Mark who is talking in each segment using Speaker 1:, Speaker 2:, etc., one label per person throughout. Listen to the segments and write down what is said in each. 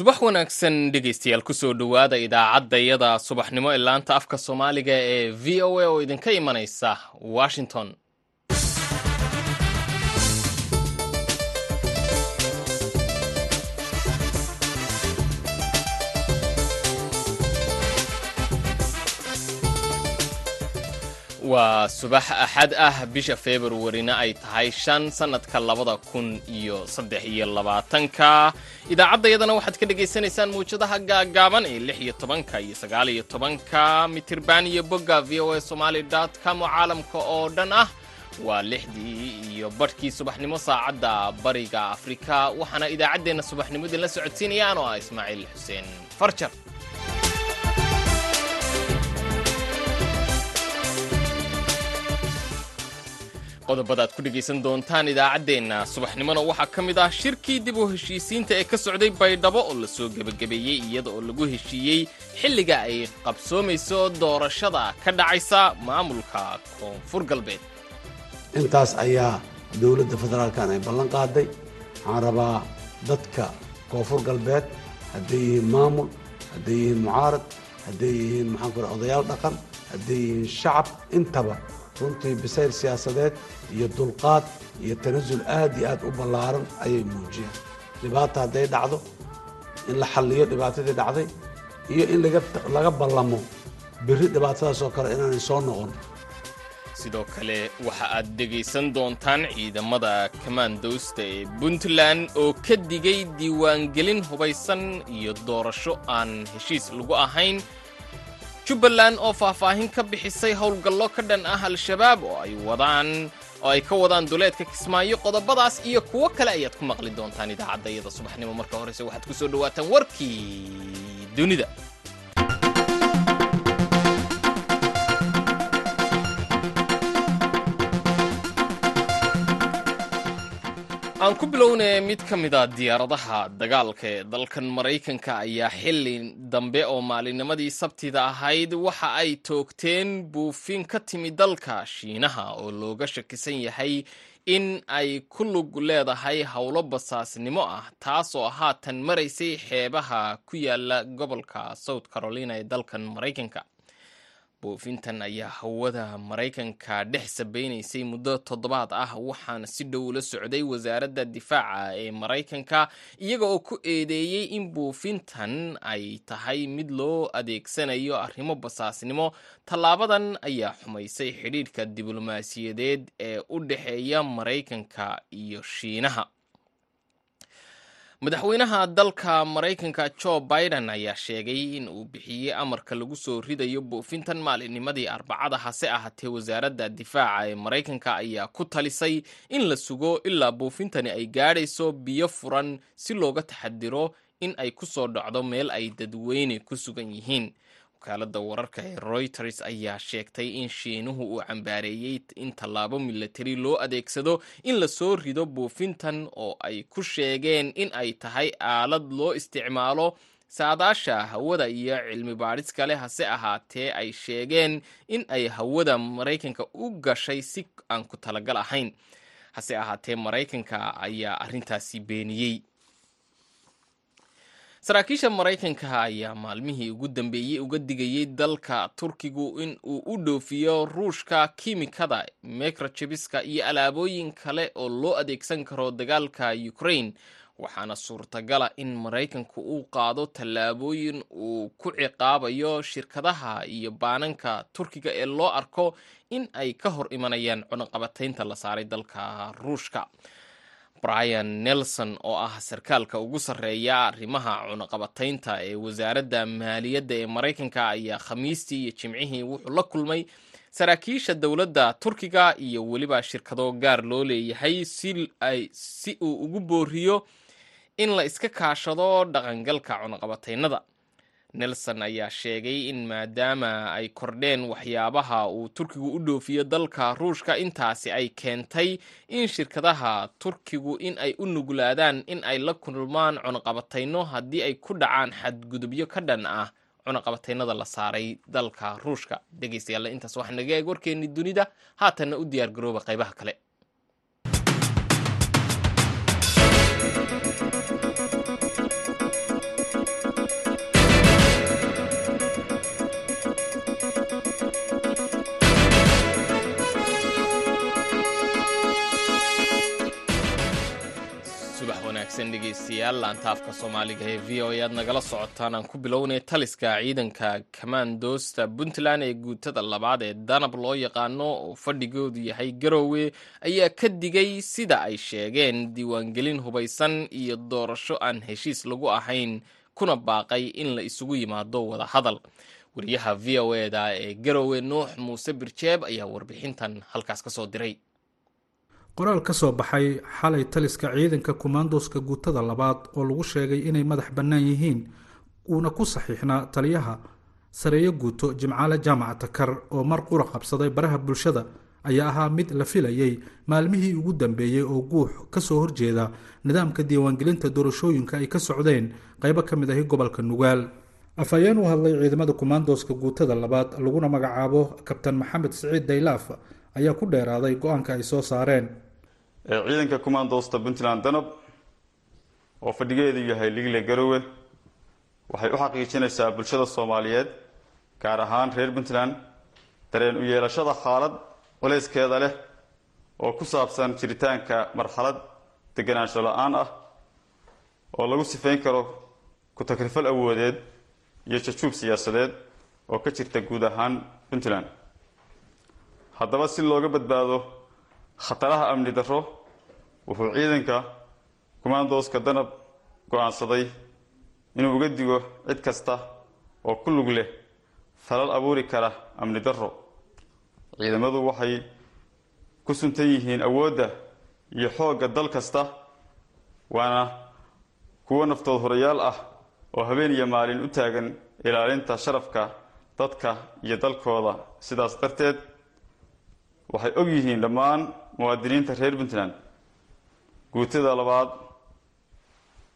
Speaker 1: subax wanaagsan dhegaystayaal ku soo dhowaada idaacadayada subaxnimo ee laanta afka soomaaliga ee v o a oo idinka imanaysa washington waa subax axad ah bisha februarina ay tahay shan sannadka labada kun iyo saddex iyo labaatanka. Idaacaddayadana waxaad ka dhagaysanaysaan muwjadaha gaagaaban ee lix iyo tobanka iyo sagaal iyo tobanka. Mitirban iyo bogga v o a somaali dot com oo caalamka oo dhan ah. Waa lixdii iyo badhkii subaxnimo saacadda bariga afrika waxaana idaacaddeenna subaxnimo idinla socodsiinayaan oo ah ismaaciil xuseen farjar qodobada ad ku dhegaysan doontaan idaacaddeenna subaxnimona waxaa ka mid ah shirkii dib u heshiisiinta ee ka socday baydhabo oo la soo gebagabeeyey iyada oo lagu heshiiyey xilliga ay qabsoomayso doorashada ka dhacaysa maamulka koonfur galbeed.
Speaker 2: Intaas ayaa dowladda federaalkan ay ballan qaaday. Waxaan rabaa dadka koonfur galbeed hadday yihiin maamul hadday yihiin mucaarad hadday yihiin maxaan ku odayaal dhaqan hadday yihiin shacab intaba runtii bisayl siyaasadeed iyo dulqaad iyo tanasul aad iyo aad u ballaaran ayay muujiyeen dhibaata hadday dhacdo in la xalliyo dhibaatadii dhacday iyo in laga ballamo berri dhibaatadaas oo kale inaanay soo noqon.
Speaker 1: Sidoo kale waxa aad dhegaysan doontaan ciidamada kamaandowsta ee puntland oo ka digay diiwaangelin hubaysan iyo doorasho aan heshiis lagu ahayn jubbaland oo faahfaahin ka bixisay howlgallo ka dhan ah al-shabaab oo ay wadaan oo ay ka wadaan duleedka kismaayo qodobadaas iyo kuwo kale ayaad ku maqli doontaan idaacadda iyada subaxnimo. Marka horese waxaad ku soo dhowaataan warkii dunida aan ku bilownay mid ka mid a diyaaradaha dagaalka ee dalkan maraykanka ayaa xili dambe oo maalinimadii sabtida ahayd waxa ay toogteen buufin ka timi dalka shiinaha oo looga shakisan yahay in ay ku lug leedahay howlo basaasnimo ah taasoo haatan maraysay xeebaha ku yaalla gobolka south carolina ee dalkan maraykanka buufintan ayaa hawada maraykanka dhex sabeynaysay muddo toddobaad ah waxaana si dhow la socday wasaaradda difaaca ee maraykanka iyaga oo ku eedeeyey in buufintan ay tahay mid loo adeegsanayo arrimo basaasnimo. Tallaabadan ayaa xumaysay xidhiidhka diblomaasiyadeed ee u dhexeeya maraykanka iyo shiinaha madaxweynaha dalka maraykanka jo biden ayaa sheegay in uu bixiyey amarka lagu soo ridayo buufintan maalinnimadii arbacada hase ahaatee wasaaradda difaaca ee maraykanka ayaa ku talisay in la sugo ilaa buufintani ay gaadhayso biyo furan si looga taxadiro in ay ku soo dhacdo meel ay dadweyne ku sugan yihiin wakaaladda wararka ee reuters ayaa sheegtay in shiinuhu uu cambaareeyey in tallaabo milatari loo adeegsado in la soo rido buufintan oo ay ku sheegeen in ay tahay aalad loo isticmaalo saadaasha hawada iyo cilmi baadhis kale hase ahaatee ay sheegeen in ay hawada maraykanka u gashay si aan ku talagal ahayn. Hase ahaatee maraykanka ayaa arrintaasi beeniyey saraakiisha maraykanka ayaa maalmihii ugu dambeeyey uga digayey dalka turkigu in uu u dhoofiyo ruushka kiimikada microjibiska iyo alaabooyin kale oo loo adeegsan karo dagaalka ukraine waxaana suurtagala in maraykanku uu qaado tallaabooyin uu ku ciqaabayo shirkadaha iyo baananka turkiga ee loo arko in ay ka hor imanayaan cunaqabataynta la saaray dalka ruushka brian nelson oo ah sarkaalka ugu sarreeya arrimaha cunaqabataynta ee wasaaradda maaliyadda ee maraykanka ayaa khamiistii iyo jimcihii wuxuu la kulmay saraakiisha dowladda turkiga iyo weliba shirkado gaar loo leeyahay si uu ugu booriyo in la iska kaashado dhaqangalka cunaqabataynada nelson ayaa sheegay in maadaama ay kordheen waxyaabaha uu turkigu u dhoofiyo dalka ruushka intaasi ay keentay in shirkadaha turkigu in ay u nuglaadaan in ay la kulmaan cunaqabatayno haddii ay ku dhacaan xadgudubyo ka dhan ah cunaqabataynada la saaray dalka ruushka. Dhegeystayaal intaas waxaa naga eeg warkeennii dunida. Haatanna u diyaar garooba qaybaha kale dhegaystayaal laantaafka soomaaliga ee v o a aad nagala socotaan aan ku bilownay taliska ciidanka kamaandoosta puntland ee guutada labaad ee danab loo yaqaano oo fadhigoodu yahay garoowe ayaa ka digay sida ay sheegeen diiwaangelin hubaysan iyo doorasho aan heshiis lagu ahayn kuna baaqay in la isugu yimaado wada hadal. Wariyaha v o eda ee garoowe nuux muuse birjeeb ayaa warbixintan halkaas ka soo diray
Speaker 3: qoraal ka soo baxay xalay taliska ciidanka kumaandooska guutada labaad oo lagu sheegay inay madax bannaan yihiin uuna ku saxiixnaa taliyaha sareeyo guuto jimcaale jaamaca takar oo mar qura qabsaday baraha bulshada ayaa ahaa mid la filayey maalmihii ugu dambeeyey oo guux ka soo horjeeda nidaamka diiwaangelinta doorashooyinka ay ka socdeen qaybo ka mid ahi gobolka nugaal. Afhayeen u hadlay ciidamada kumaandooska guutada labaad laguna magacaabo kabtan maxamed siciid daylaaf ayaa ku dheeraaday go'aanka ay soo saareen
Speaker 4: ciidanka kumaandoosta puntland danab oo fadhigeedu yahay ligle garowe waxay u xaqiijinaysaa bulshada soomaaliyeed gaar ahaan reer puntland dareen u yeelashada xaalad culayskeeda leh oo ku saabsan jiritaanka marxalad deganaansho la'aan ah oo lagu sifayn karo ku-takrifal awoodeed iyo jajuub siyaasadeed oo ka jirta guud ahaan puntland. Haddaba si looga badbaado khataraha amni darro wuxuu ciidanka kumaandooska danab go'aansaday inuu uga digo cid kasta oo ku lug leh falal abuuri kara amni darro. Ciidamadu waxay ku suntan yihiin awoodda iyo xoogga dal kasta waana kuwo naftood horayaal ah oo habeen iyo maalin u taagan ilaalinta sharafka dadka iyo dalkooda. Sidaas darteed waxay og yihiin dhammaan muwaadiniinta reer puntland guutada labaad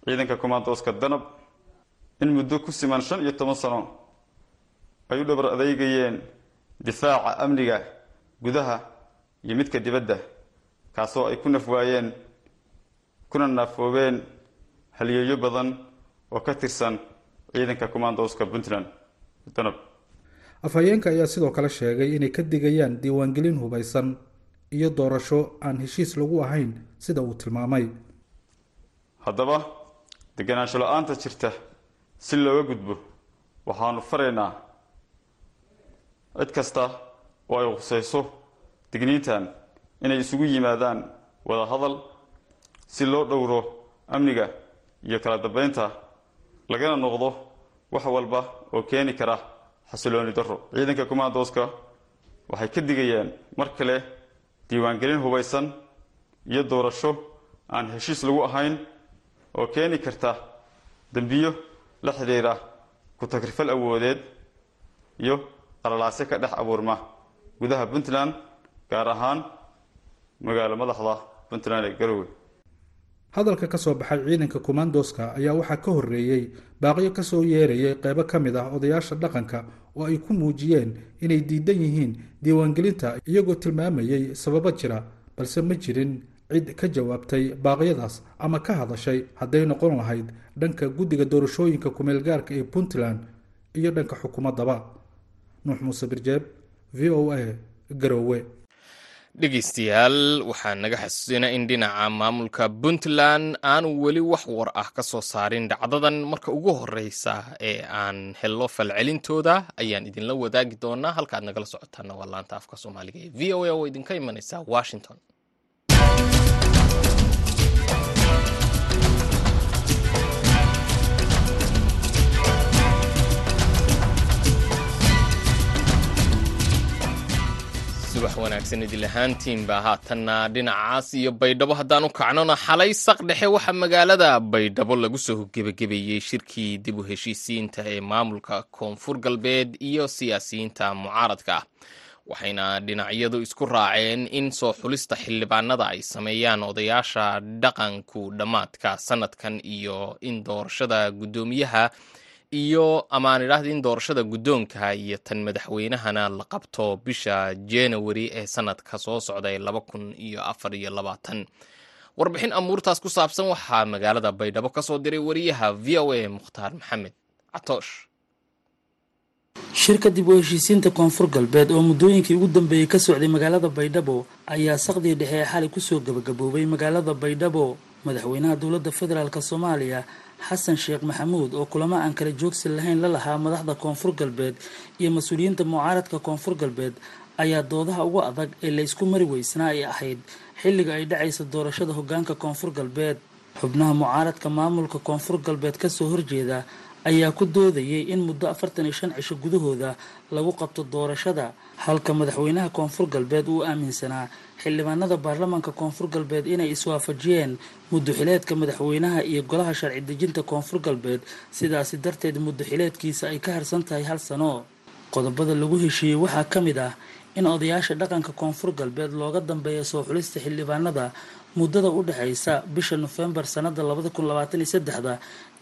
Speaker 4: ciidanka kumaandooska danab in muddo ku siman shan iyo toban sano ay u dhabar adeygayeen difaaca amniga gudaha iyo midka dibadda kaasoo ay ku nafwaayeen kuna naafoobeen halyeeyo badan oo ka tirsan ciidanka kumaandooska puntland danab
Speaker 3: afhayeenka ayaa sidoo kale sheegay inay ka digayaan diiwaangelin hubaysan iyo doorasho aan heshiis lagu ahayn sida uu tilmaamay.
Speaker 4: Haddaba deganaansho la'aanta jirta si looga gudbo waxaanu faraynaa. Cid kasta oo ay khusayso digniintan inay isugu yimaadaan wada hadal si loo dhowro amniga iyo kala dambeynta lagana noqdo wax walba oo keeni kara xasilooni darro. Ciidanka kumaandooska waxay ka digayaan mar kale diiwaangelin hubaysan iyo doorasho aan heshiis lagu ahayn oo keeni karta dembiyo la xidhiira ku-takrifal awoodeed iyo qalalaase ka dhex abuurma gudaha puntland gaar ahaan magaalo madaxda puntland ee garowe.
Speaker 3: Hadalka ka soo baxay ciidanka kumaandooska ayaa waxaa ka horreeyey baaqyo ka soo yeerayay qeybo ka mid ah odayaasha dhaqanka oo ay ku muujiyeen inay diidan yihiin diiwaangelinta iyagoo tilmaamayay sababo jira balse ma jirin cid ka jawaabtay baaqyadaas ama ka hadashay hadday noqon lahayd dhanka guddiga doorashooyinka kumeel gaarka ee puntland iyo dhanka xukuumaddaba. Nuux muuse birjeeb v o a garoowe
Speaker 1: dhegeystayaal waxaa naga xasuusinaa in dhinaca maamulka puntland aanu weli wax war ah ka soo saarin dhacdadan. Marka ugu horeysa ee aan helno falcelintooda ayaan idinla wadaagi doonaa. Halkaad nagala socotaana waa laanta afka soomaaliga ee v o a oo idinka imaneysa washington subax wanaagsan idil ahaantiinba haatanna dhinacaas iyo baydhabo haddaan u kacnona xalay saq dhexe waxaa magaalada baydhabo lagu soo gebagabeeyey shirkii dib u heshiisiinta ee maamulka koonfur galbeed iyo siyaasiyiinta mucaaradka ah. Waxayna dhinacyadu isku raaceen in soo xulista xildhibaanada ay sameeyaan odayaasha dhaqanku dhammaadka sanadkan iyo in doorashada guddoomiyaha iyo amaan idhaahda in doorashada guddoonka iyo tan madaxweynahana la qabto bisha january ee sanadka soo socda ee laba kun iyo afar iyo labaatan. Warbixin amuurtaas ku saabsan waxaa magaalada baydhabo ka soo diray wariyaha v o a mukhtaar maxamed catoosh
Speaker 5: shirka dib u heshiisiinta koonfur galbeed oo muddooyinkii ugu dambeeyey ka socday magaalada baydhabo ayaa saqdii dhexe ee xalay ku soo gabagaboobay magaalada baydhabo madaxweynaha dowladda federaalk soomaaliya xasan sheekh maxamuud oo kulamo aan kala joogsi lahayn la lahaa madaxda koonfur galbeed iyo mas'uuliyiinta mucaaradka koonfur galbeed ayaa doodaha ugu adag ee laysku mari weysnaa ay ahayd xilliga ay dhacaysa doorashada hogaanka koonfur galbeed. Xubnaha mucaaradka maamulka koonfur galbeed ka soo horjeeda ayaa ku doodayay in muddo afartan iyo shan cisho gudahooda lagu qabto doorashada halka madaxweynaha koonfur galbeed uu aaminsanaa xildhibaanada baarlamaanka koonfur galbeed inay iswaafajiyeen muddoxileedka madaxweynaha iyo golaha sharci dejinta koonfur galbeed. Sidaasi darteed muddoxileedkiisa ay ka harsan tahay hal sano. Qodobada lagu heshiiyey waxaa ka mid ah in odayaasha dhaqanka koonfur galbeed looga dambeeya soo xulista xildhibaanada muddada u dhexaysa bisha nofembar sanada labada kun labaatan iyo saddexda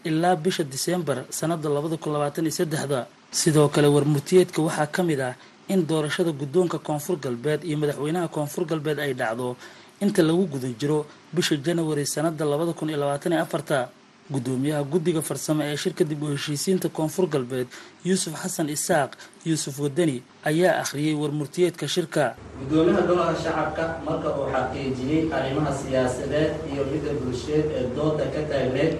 Speaker 5: ilaa bisha diseembar sanada labada kun labaatan iyo saddexda. Sidoo kale warmurtiyeedka waxaa ka mid ah in doorashada guddoonka koonfur galbeed iyo madaxweynaha koonfur galbeed ay dhacdo inta lagu guda jiro bisha janawari sanada labada kun iyo labaatan iyo afarta. Guddoomiyaha guddiga farsamo ee shirka dib u heshiisiinta koonfur galbeed yuusuf xasan isaaq yuusuf wadani ayaa akhriyey warmurtiyeedka shirka.
Speaker 6: Guddoomiyaha golaha shacabka marka uu xaqiijiyey arrimaha siyaasadeed iyo midda bulsheed ee dooda ka taagneed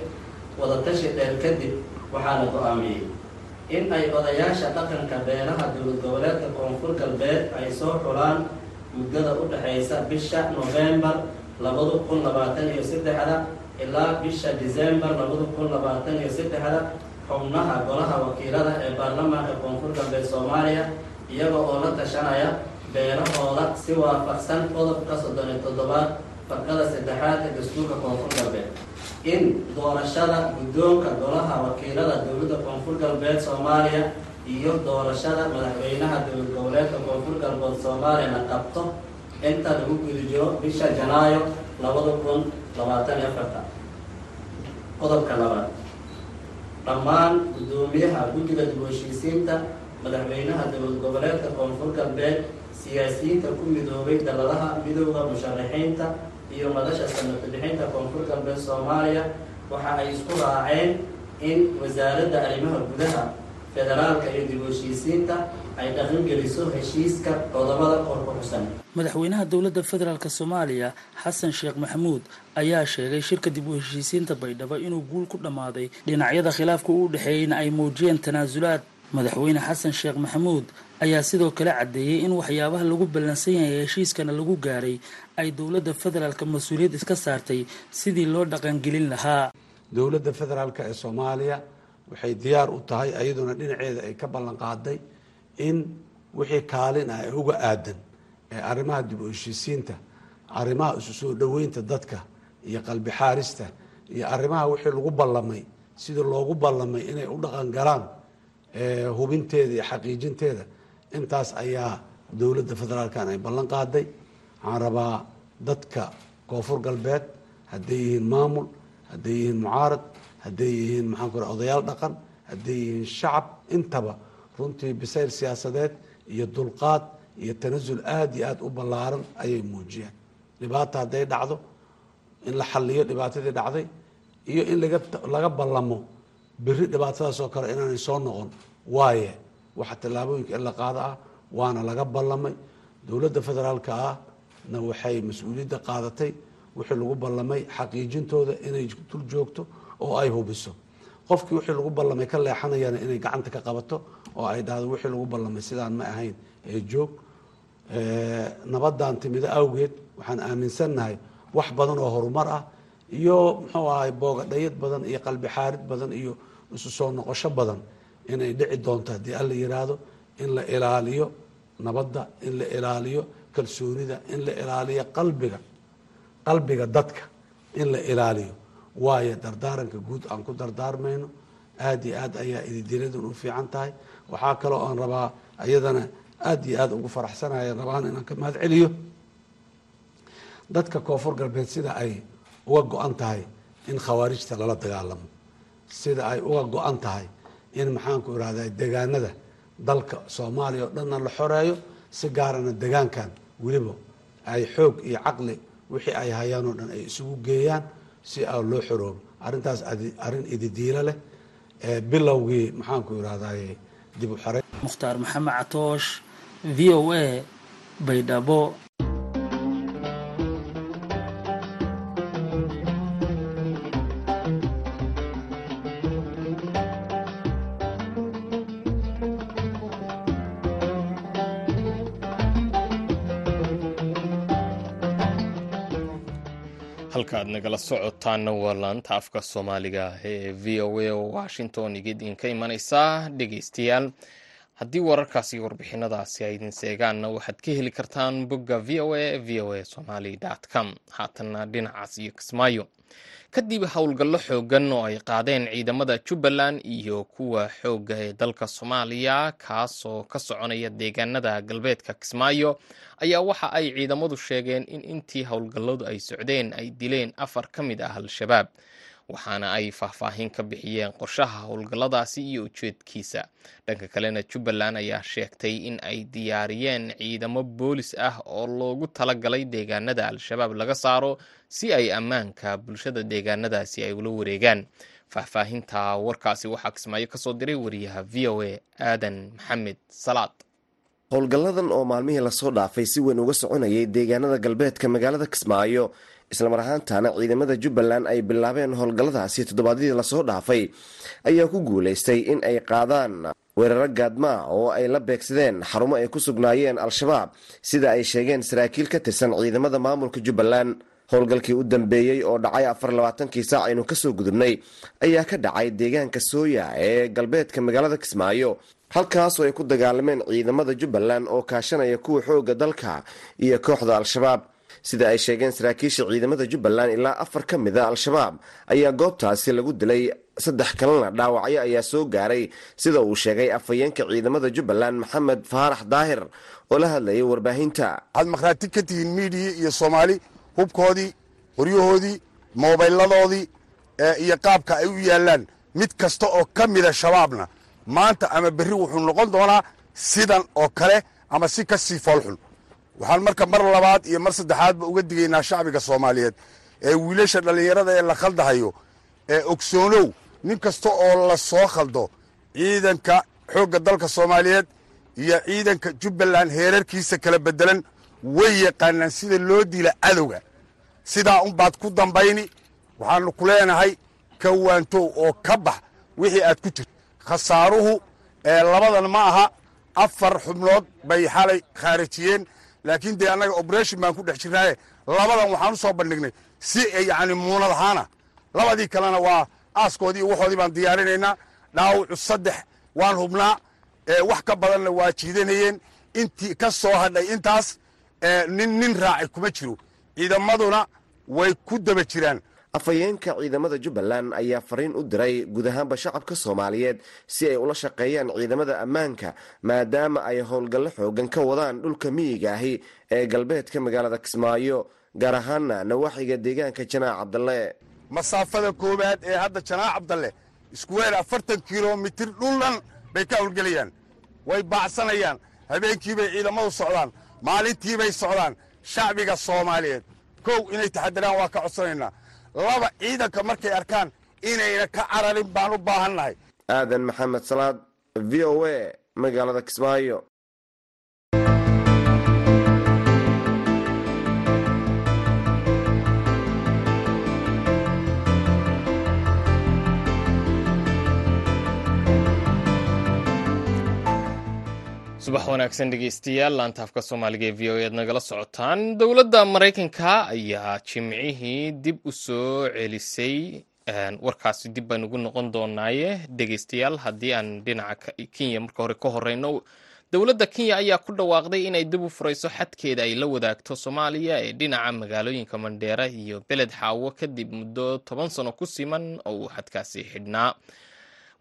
Speaker 6: wadatashi dheer kadib waxaa la go'aamiyey in ay odayaasha dhaqanka beelaha dowlad goboleedka koonfur galbeed ay soo xulaan muddada u dhexaysa bisha nofembar labada kun labaatan iyo saddexda ilaa bisha disembar labada kun labaatan iyo saddexda xubnaha golaha wakiilada ee baarlamaanka koonfur galbeed soomaaliya iyaga oo la tashanaya beelahooda si waafaqsan qodobka soddon iyo toddobaad farqada saddexaad ee dastuurka koonfur galbeed. In doorashada guddoonka golaha wakiilada dowladda koonfur galbeed soomaaliya iyo doorashada madaxweynaha dowlad goboleedka koonfur galbeed soomaaliya la qabto inta lagu guda jiro bisha janaayo labada kun labaatan iyo afarta. Qodobka labaad. Dhammaan guddoomiyaha guddiga dib heshiisiinta madaxweynaha dowlad goboleedka koonfur galbeed siyaasiyiinta ku midoobay daladaha midooda musharaxiinta iyo madasha sanadka bixinta koonfur galbeed soomaaliya waxa ay isku raaceen in wasaaradda arrimaha gudaha federaalka iyo dib heshiisiinta ay dhaqangeliso heshiiska qodobada kor ku xusan
Speaker 5: madaxweynaha dowladda federaalk soomaaliya xasan sheekh maxamuud ayaa sheegay shirka dib u heshiisiinta baydhabo inuu guul ku dhammaaday dhinacyada khilaafka u dhexeeyeyna ay muujiyeen tanaasulaad madaxweyne xasan sheekh maxamuud ayaa sidoo kale caddeeyey in waxyaabaha lagu ballansan yahay heshiiskana lagu gaaray ay dowladda federaalka mas'uuliyad iska saartay sidii loo dhaqangelin lahaa.
Speaker 2: Dowladda federaalk ee soomaaliya waxay diyaar u tahay ayaduna dhinaceeda ay ka ballan qaaday in wixii kaalin ah ee uga aadan ee arrimaha dib u heshiisiinta arrimaha isu soo dhoweynta dadka iyo qalbi xaarista iyo arrimaha wixii lagu ballamay sidii loogu ballamay inay u dhaqan galaan hubinteeda iyo xaqiijinteeda intaas ayaa dowladda federaalkan ay ballan qaaday. Waxaan rabaa dadka koonfur galbeed hadday yihiin maamul hadday yihiin mucaarad hadday yihiin maxaan ku odayaal dhaqan hadday yihiin shacab intaba runtii bisayl siyaasadeed iyo dulqaad iyo tanasul aada iyo aada u ballaaran ayay muujiyeen. Dhibaata hadday dhacdo in la xaliyo dhibaatadii dhacday iyo in laga laga ballamo beri dhibaatadaas oo kale inaanay soo noqon waaye waxa tallaabooyinka in la qaado ah waana laga ballamay. Dowladda federaalka ah na waxay mas'uuliyadda qaadatay wixii lagu ballamay xaqiijintooda inay dul joogto oo ay hubiso. Qofkii wixii lagu ballamay ka leexanayana inay gacanta ka qabato oo ay dhahdo wixii lagu ballamay sidaan ma ahayn ee joog. Nabadan timido awgeed waxaan aaminsannahay wax badan oo horumar ah iyo muxuu ahay boogadhayad badan iyo qalbi xaarid badan iyo isu soo noqosho badan inay dhici doonto haddii alla yiraahdo in la ilaaliyo nabadda in la ilaaliyo kalsoonida in la ilaaliyo qalbiga qalbiga dadka in la ilaaliyo. Waayo dardaaranka guud aan ku dardaarmayno aada iyo aad ayaa ididiladan u fiican tahay. Waxaa kaloo aan rabaa iyadana aada iyo aada ugu faraxsanaya rabaan inaan ka mahad celiyo dadka koonfur galbeed sida ay uga go-an tahay in khawaarijta lala dagaalamo sida ay uga go-an tahay in maxaanku irahda degaanada dalka soomaaliya oo dhanna la xoreeyo si gaarana degaankan weliba ay xoog iyo caqli wixii ay hayaan oo dhan ay isugu geeyaan si a loo xoroobo arrintaas arrin ididiilo leh bilowgii maxaanku irahday dib u xorey
Speaker 5: mukhtaar maxamed catoosh v o a baydhabo
Speaker 1: halkaad nagala socotaana waa laanta afka soomaaliga ee v o a oo washington. Igidinka imanaysa dhegeystayaal haddii wararkaasi iyo warbixinadaasi ay idin seegaanna waxaad ka heli kartaan bogga v o a v o a somaly com. Haatanna dhinacaas iyo kismaayo. Kadib howlgallo xoogan oo ay qaadeen ciidamada jubbaland iyo kuwa xoogga ee dalka soomaaliya kaasoo ka soconaya deegaanada galbeedka kismaayo ayaa waxa ay ciidamadu sheegeen in intii howlgalladu ay socdeen ay dileen afar ka mid ah al-shabaab waxaana ay faahfaahin ka bixiyeen qorshaha howlgalladaasi iyo ujeedkiisa. Dhanka kalena jubbaland ayaa sheegtay in ay diyaariyeen ciidamo boolis ah oo loogu talagalay deegaanada al-shabaab laga saaro si ay ammaanka bulshada deegaanadaasi ay ula wareegaan. Faahfaahinta warkaasi waxaa kismaayo ka soo diray wariyaha v o a aadan maxamed salaad.
Speaker 7: Howlgalladan oo maalmihii la soo dhaafay si weyn uga soconayay deegaanada galbeedka magaalada kismaayo islamar ahaantaana ciidamada jubbaland ay bilaabeen howlgalladaasi toddobaadyadii la soo dhaafay ayaa ku guulaystay in ay qaadaan weeraro gaadmaa oo ay la beegsadeen xarumo ay ku sugnaayeen al-shabaab sida ay sheegeen saraakiil ka tirsan ciidamada maamulka jubbaland. Howlgalkii u dambeeyey oo dhacay afar labaatankii saac aynu ka soo gudubnay ayaa ka dhacay deegaanka sooya ee galbeedka magaalada kismaayo halkaas oo ay ku dagaalameen ciidamada jubbaland oo kaashanaya kuwa xoogga dalka iyo kooxda al-shabaab sida ay sheegeen saraakiisha ciidamada jubbaland ilaa afar ka mid a al-shabaab. Ayaa goobtaasi lagu dilay saddex kalena dhaawacyo ayaa soo gaaray sida uu sheegay afhayeenka ciidamada jubbaland maxamed faarax daahir oo la hadlayay warbaahinta.
Speaker 8: Waxaad makhraati ka tihiin miidiya iyo soomaali hubkoodii qoryahoodii moobayladoodii iyo qaabka ay u yaallaan mid kasta oo ka mida shabaabna. Maanta ama berri wuxuu noqon doonaa sidan oo kale ama si ka sii foolxun waxaan marka mar labaad iyo mar saddexaadba uga digaynaa shacbiga soomaaliyeed ee wiilasha dhallinyarada ee la khaldahayo ee ogsoonow nin kasta oo la soo khaldo ciidanka xoogga dalka soomaaliyeed iyo ciidanka jubbaland heerarkiisa kala beddelan way yaqaanaan sida loo dila cadowga. Sidaa unbaad ku dambayni waxaannu ku leenahay ka waantow oo ka bax wixii aad ku jirto. Khasaaruhu labadan ma aha afar xubnood bay xalay khaarijiyeen laakiin dee annaga oberation baan ku dhex jirnaaye. Labadan waxaan u soo bandhignay si yacni muunad ahaana labadii kalena waa aaskoodii waxoodii baan diyaarinaynaa dhaawacu saddex waan hubnaa. Wax ka badanna waa jiidanayeen. Intii ka soo hadhay intaas nin nin raacay kuma jiro ciidamaduna way ku daba jiraan
Speaker 7: afhayeenka ciidamada jubbaland ayaa fariin u diray guud ahaanba shacabka soomaaliyeed si ay ula shaqeeyaan ciidamada ammaanka maadaama ay howlgallo xoogan ka wadaan dhulka miyiga ahi ee galbeedka magaalada kismaayo gaar ahaana nawaaxiga deegaanka janaac cabdalle.
Speaker 8: Masaafada koowaad ee hadda janaac cabdalle iskuweel afartan kilomitir dhuldhan bay ka howlgelayaan. Way baacsanayaan. Habeenkiibay ciidamadu socdaan maalintiibay socdaan. Shacbiga soomaaliyeed kow inay taxadiraan waa ka codsanaynaa laba ciidanka markay arkaan inayna ka cararin baan u baahannahay
Speaker 7: aadan maxamed salaad v o a magaalada kismaayo
Speaker 1: subax wanaagsan dhegeystayaal laantaafka soomaaliga ee v o ead nagala socotaan. Dowladda maraykanka ayaa jimcihii dib u soo celisay warkaasi dib baan ugu noqon doonaaye. Dhegeystayaal haddii aan dhinaca kenya marka hore ka horeyno dowladda kenya ayaa ku dhawaaqday inay dib u furayso xadkeeda ay la wadaagto soomaaliya ee dhinaca magaalooyinka mandheera iyo beled xaawo kadib muddo toban sano ku siman oo uu xadkaasi xidhnaa.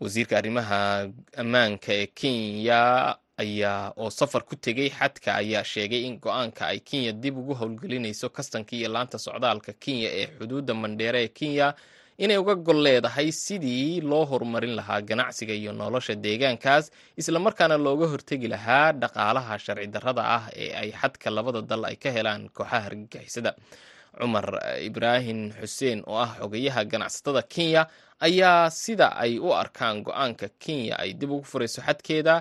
Speaker 1: Wasiirka arrimaha ammaanka ee kenya ayaa oo safar ku tegey xadka ayaa sheegay in go'aanka ay kenya dib ugu howlgelinayso kastanka iyo laanta socdaalka kenya ee xuduudda mandheere ee kenya inay uga gol leedahay sidii loo horumarin lahaa ganacsiga iyo nolosha deegaankaas islamarkaana looga hortegi lahaa dhaqaalaha sharci darrada ah ee ay xadka labada dal ay ka helaan kooxaha argagixisada cumar ibraahim xuseen oo ah xogayaha ganacsatada kenya ayaa sida ay u arkaan go'aanka kenya ay dib ugu furayso xadkeeda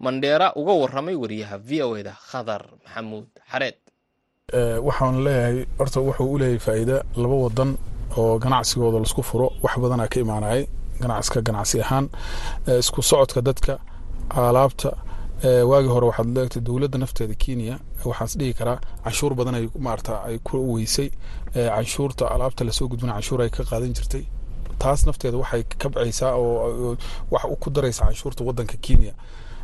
Speaker 1: mandheera uga waramay wariyaha v o eda khadar maxamuud xareed.
Speaker 9: Waxaan leeyahay horta wuxuu u leeyahay faa'iida laba wadan oo ganacsigooda la isku furo. Wax badanaa ka imaanayay ganacska ganacsi ahaan. Isku socodka dadka alaabta. Waagii hore waxaad leegtay dowladda nafteeda kenya. Waxaan is dhihi karaa canshuur badan ay maarata ay ku weysay. Canshuurta alaabta la soo gudbina canshuur ay ka qaadan jirtay. Taas nafteeda waxay kabcaysaa oo wax ku daraysa canshuurta wadanka kenya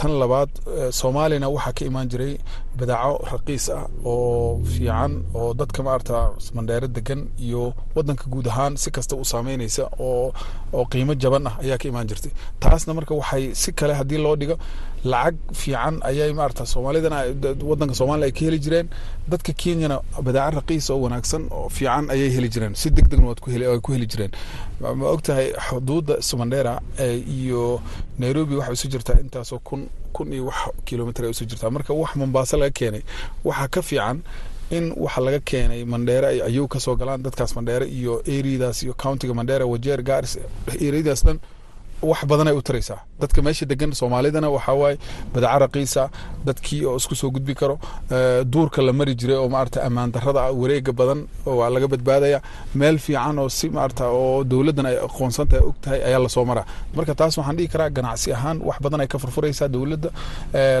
Speaker 9: tan labaad soomaaliyana waxaa ka imaan jiray badaaco raqiis ah oo fiican oo dadka maarata mandheero degan iyo wadanka guud ahaan si kasta u saameynaysa oo oo qiimo jaban ah ayaa ka imaan jirtay. Taasna marka waxay si kale haddii loo dhigo lacag fiican ayay maarata soomaalidana wadanka soomaaliya ay ka heli jireen. Dadka kenyana badaaco raqiis oo wanaagsan oo fiican ayay heli jireen si deg degna waad ku heli jireen. Ma ogtahay xuduudda mandheera iyo nairobi waxay isu jirtaa intaasoo kun kun iyo wax kilomitr ay isu jirtaa. Marka wax mombaaso laga keenay waxaa ka fiican in waxa laga keenay mandheere ay ayuu ka soo galaan dadkaas mandheere iyo areadaas iyo countiga mandheere wajeer gaaris areadaas dhan wax badan ay u taraysaa dadka meesha degan soomaalidana waxaa waaye badaca raqiisa dadkii oo isku soo gudbi karo duurka la mari jiray oo maarata ammaan darada wareega badan waa laga badbaadaya. Meel fiican oo si maarata oo dowladdan ay aqoonsan tahay ayaa la soo maraa. Marka taas waxaan dhihi karaa ganacsi ahaan wax badan ay ka furfuraysaa dowladda.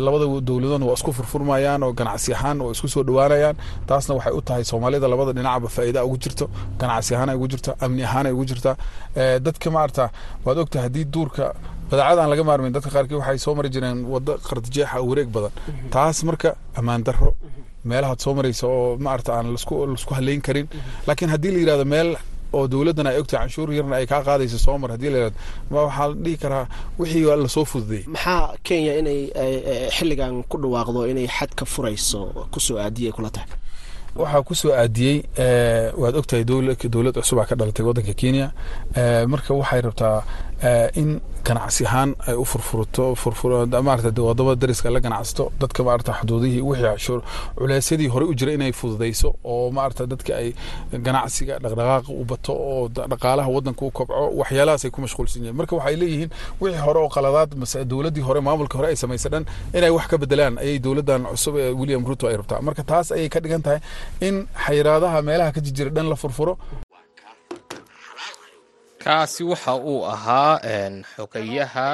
Speaker 9: Labada dowladoodna waa isku furfurmayaan oo ganacsi ahaan oo isku soo dhowaanayaan taasna waxay u tahay soomaalida labada dhinacba faa'iida ugu jirto ganacsi ahaan ay ugu jirta amni ahaan ay ugu jirtaa dadka maarata waad ogtahay haddii duurka badaacada aan laga maarmayn dadka qaarkii waxay soo mari jireen wado qardijeexa wareeg badan. Taas marka ammaan darro. Meelahaad soo maraysa oo maarata aan lasku haleyn karin. Laakiin haddii la yidhahdo meel oo dowladdan ay ogtahay canshuur yarna ay kaa qaadayso soo mar haddii la yidhahdo waxaa la dhihi karaa wixii waa la soo fududeeyey.
Speaker 10: Maxaa kenya inay xilligan ku dhawaaqdo inay xad ka furayso ku soo aadiyay kula tahay?
Speaker 9: Waxaa ku soo aadiyey waad ogtahay dowlad cusubaa ka dhalatay wadanka kenya. Marka waxay rabtaa in ganacsi ahaan ay u furfurto maarata waddamada dariska la ganacsato dadka maarata xuduudihii wixii culeysyadii hore u jira inay fududayso oo maarata dadka ay ganacsiga dhaqdhaqaaqa u bato oo dhaqaalaha wadanka u kobco waxyaalahaas ay ku mashquulsan yihiin marka waxay leeyihiin wixii hore oo qaladaad dowladdii hore maamulka hore ay samaysa dhan inay wax ka bedelaan ayay dowladdan cusub ee william ruto ay rabtaa. Marka taas ayay ka dhigan tahay in xayiraadaha meelaha ka jijira dhan la furfuro
Speaker 1: kaasi waxa uu ahaa xogayaha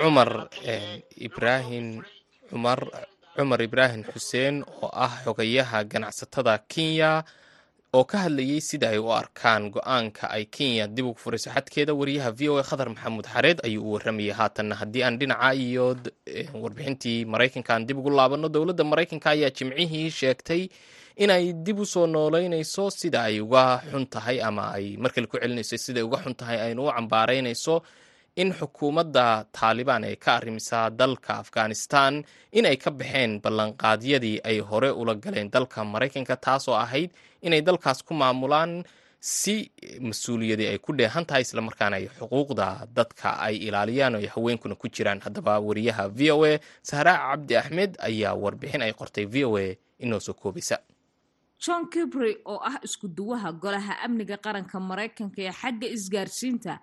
Speaker 1: cumar ibraahim cumar cumar ibraahim xuseen oo ah xogayaha ganacsatada kenya oo ka hadlayay sida ay u arkaan go'aanka ay kenya dib ugu furayso xadkeeda wariyaha v o a khadar maxamuud xareed ayuu u waramayay haatanna haddii aan dhinaca iyo warbixintii maraykanka aan dib ugu laabanno dowladda maraykanka ayaa jimcihii sheegtay inay dib u soo noolaynayso sida ay uga xun tahay ama ay markale ku celinayso siday uga xun tahay aynu u cambaaraynayso in xukuumadda taalibaan ee ka arrimisaa dalka afghanistan in ay ka baxeen ballanqaadyadii ay hore ula galeen dalka maraykanka taasoo ahayd inay dalkaas ku maamulaan si mas'uuliyadii ay ku dheehan tahay islamarkaana ay xuquuqda dadka ay ilaaliyaan oo ay haweenkuna ku jiraan. Haddaba wariyaha v o a sahraa cabdi axmed ayaa warbixin ay qortay v o a inoo soo koobaysa
Speaker 11: john kibry oo ah isku duwaha golaha amniga qaranka maraykanka ee xagga isgaarsiinta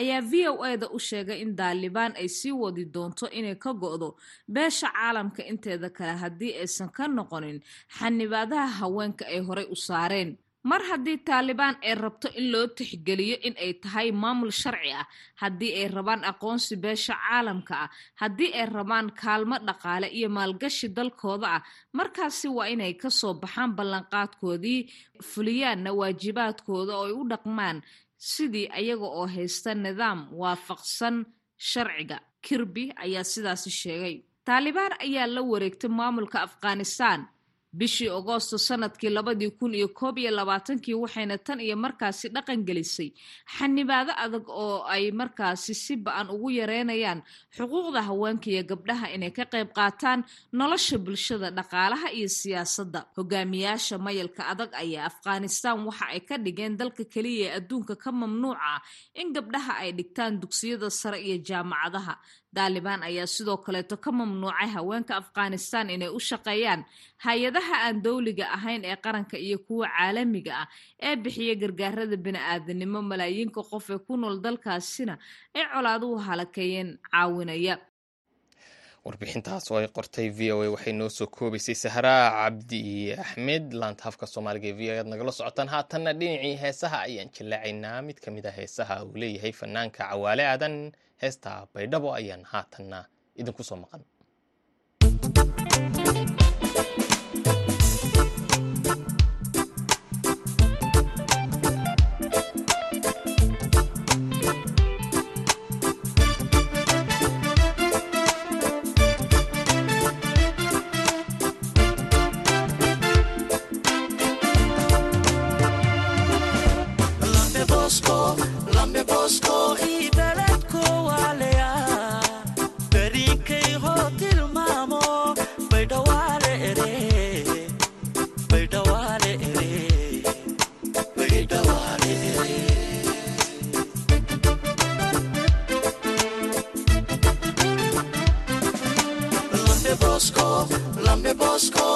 Speaker 11: ayaa v o a da u sheegay in daalibaan ay sii wadi doonto inay ka go-do beesha caalamka inteeda kale haddii aysan ka noqonin xanibaadaha haweenka ay horey u saareen mar haddii taalibaan ay rabto in loo tixgeliyo in ay tahay maamul sharci ah haddii ay rabaan aqoonsi beesha caalamka ah haddii ay rabaan kaalmo dhaqaale iyo maalgashi dalkooda ah markaasi waa inay ka soo baxaan ballanqaadkoodii fuliyaanna waajibaadkooda oo ay u dhaqmaan sidii ayaga oo haysta nidaam waafaqsan sharciga. Kirby ayaa sidaasi sheegay. Taalibaan ayaa la wareegtay maamulka afghanistan bishii agoosto sannadkii labadii kun iyo koob iyo labaatankii waxayna tan iyo markaasi dhaqan gelisay. Xanibaado adag oo ay markaasi si ba'an ugu yareynayaan xuquuqda haweenka iyo gabdhaha inay ka qayb qaataan nolosha bulshada dhaqaalaha iyo siyaasadda. Hogaamiyaasha mayalka adag ayaa afghanistan waxa ay ka dhigeen dalka keliya ee adduunka ka mamnuuca in gabdhaha ay dhigtaan dugsiyada sare iyo jaamacadaha daalibaan ayaa sidoo kaleeto ka mamnuucay haweenka afghanistan inay u shaqeeyaan hay'adaha aan dowliga ahayn ee qaranka iyo kuwa caalamiga ah ee bixiya gargaarada bini-aadanimo malaayiinka qof ee ku nool dalkaasina ay colaaduhu halakeeyeen caawinaya.
Speaker 1: Warbixintaas oo ay qortay v o a waxay noo soo koobaysay sahraa cabdi axmed. Laanta hafka soomaaliga ee v o aad nagala socotaan haatanna dhinacii heesaha ayaan jallaacaynaa mid ka mid a heesaha uu leeyahay fanaanka cawaale aadan heesta baydhabo ayaan haatanna idinku soo maqan Grande Bosco.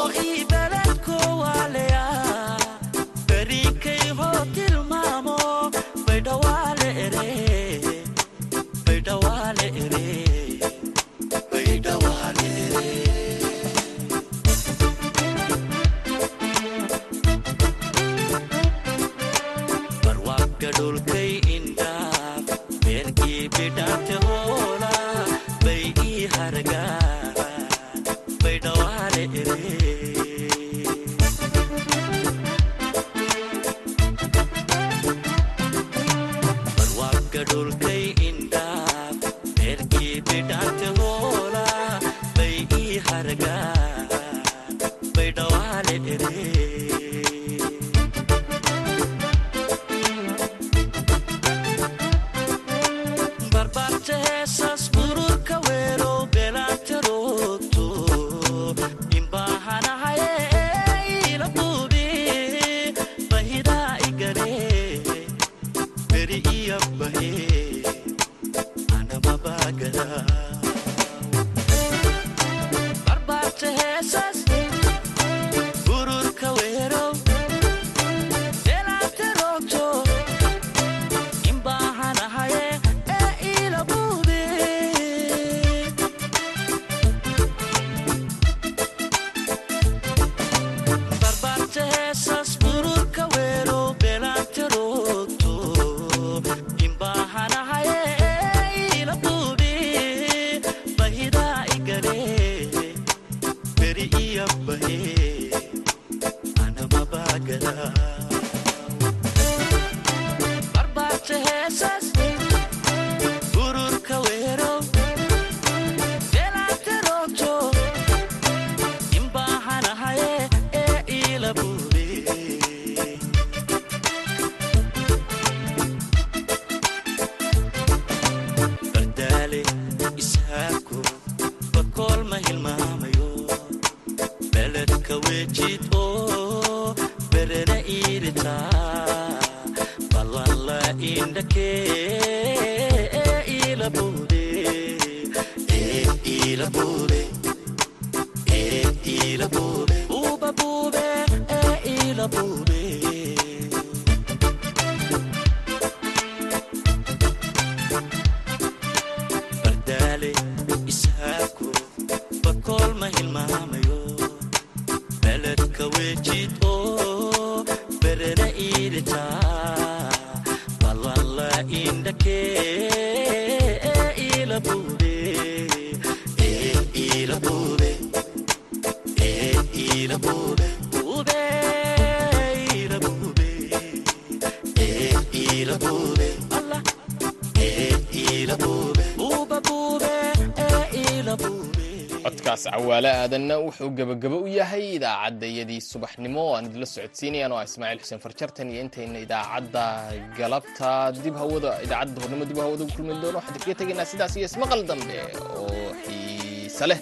Speaker 12: Codkaas cawaale aadanna wuxuu gebagabo u yahay idaacaddayadii subaxnimo. Oo aan idinla socodsiinayaan oo ismaaciil xuseen farjartan iyo intayna idaacadda galabta dib hawada idaacadda hornimo dib hawada u kulmi doono. Waxaan idinkaga tegaynaa sidaas iyo ismaqal dambe oo xiise leh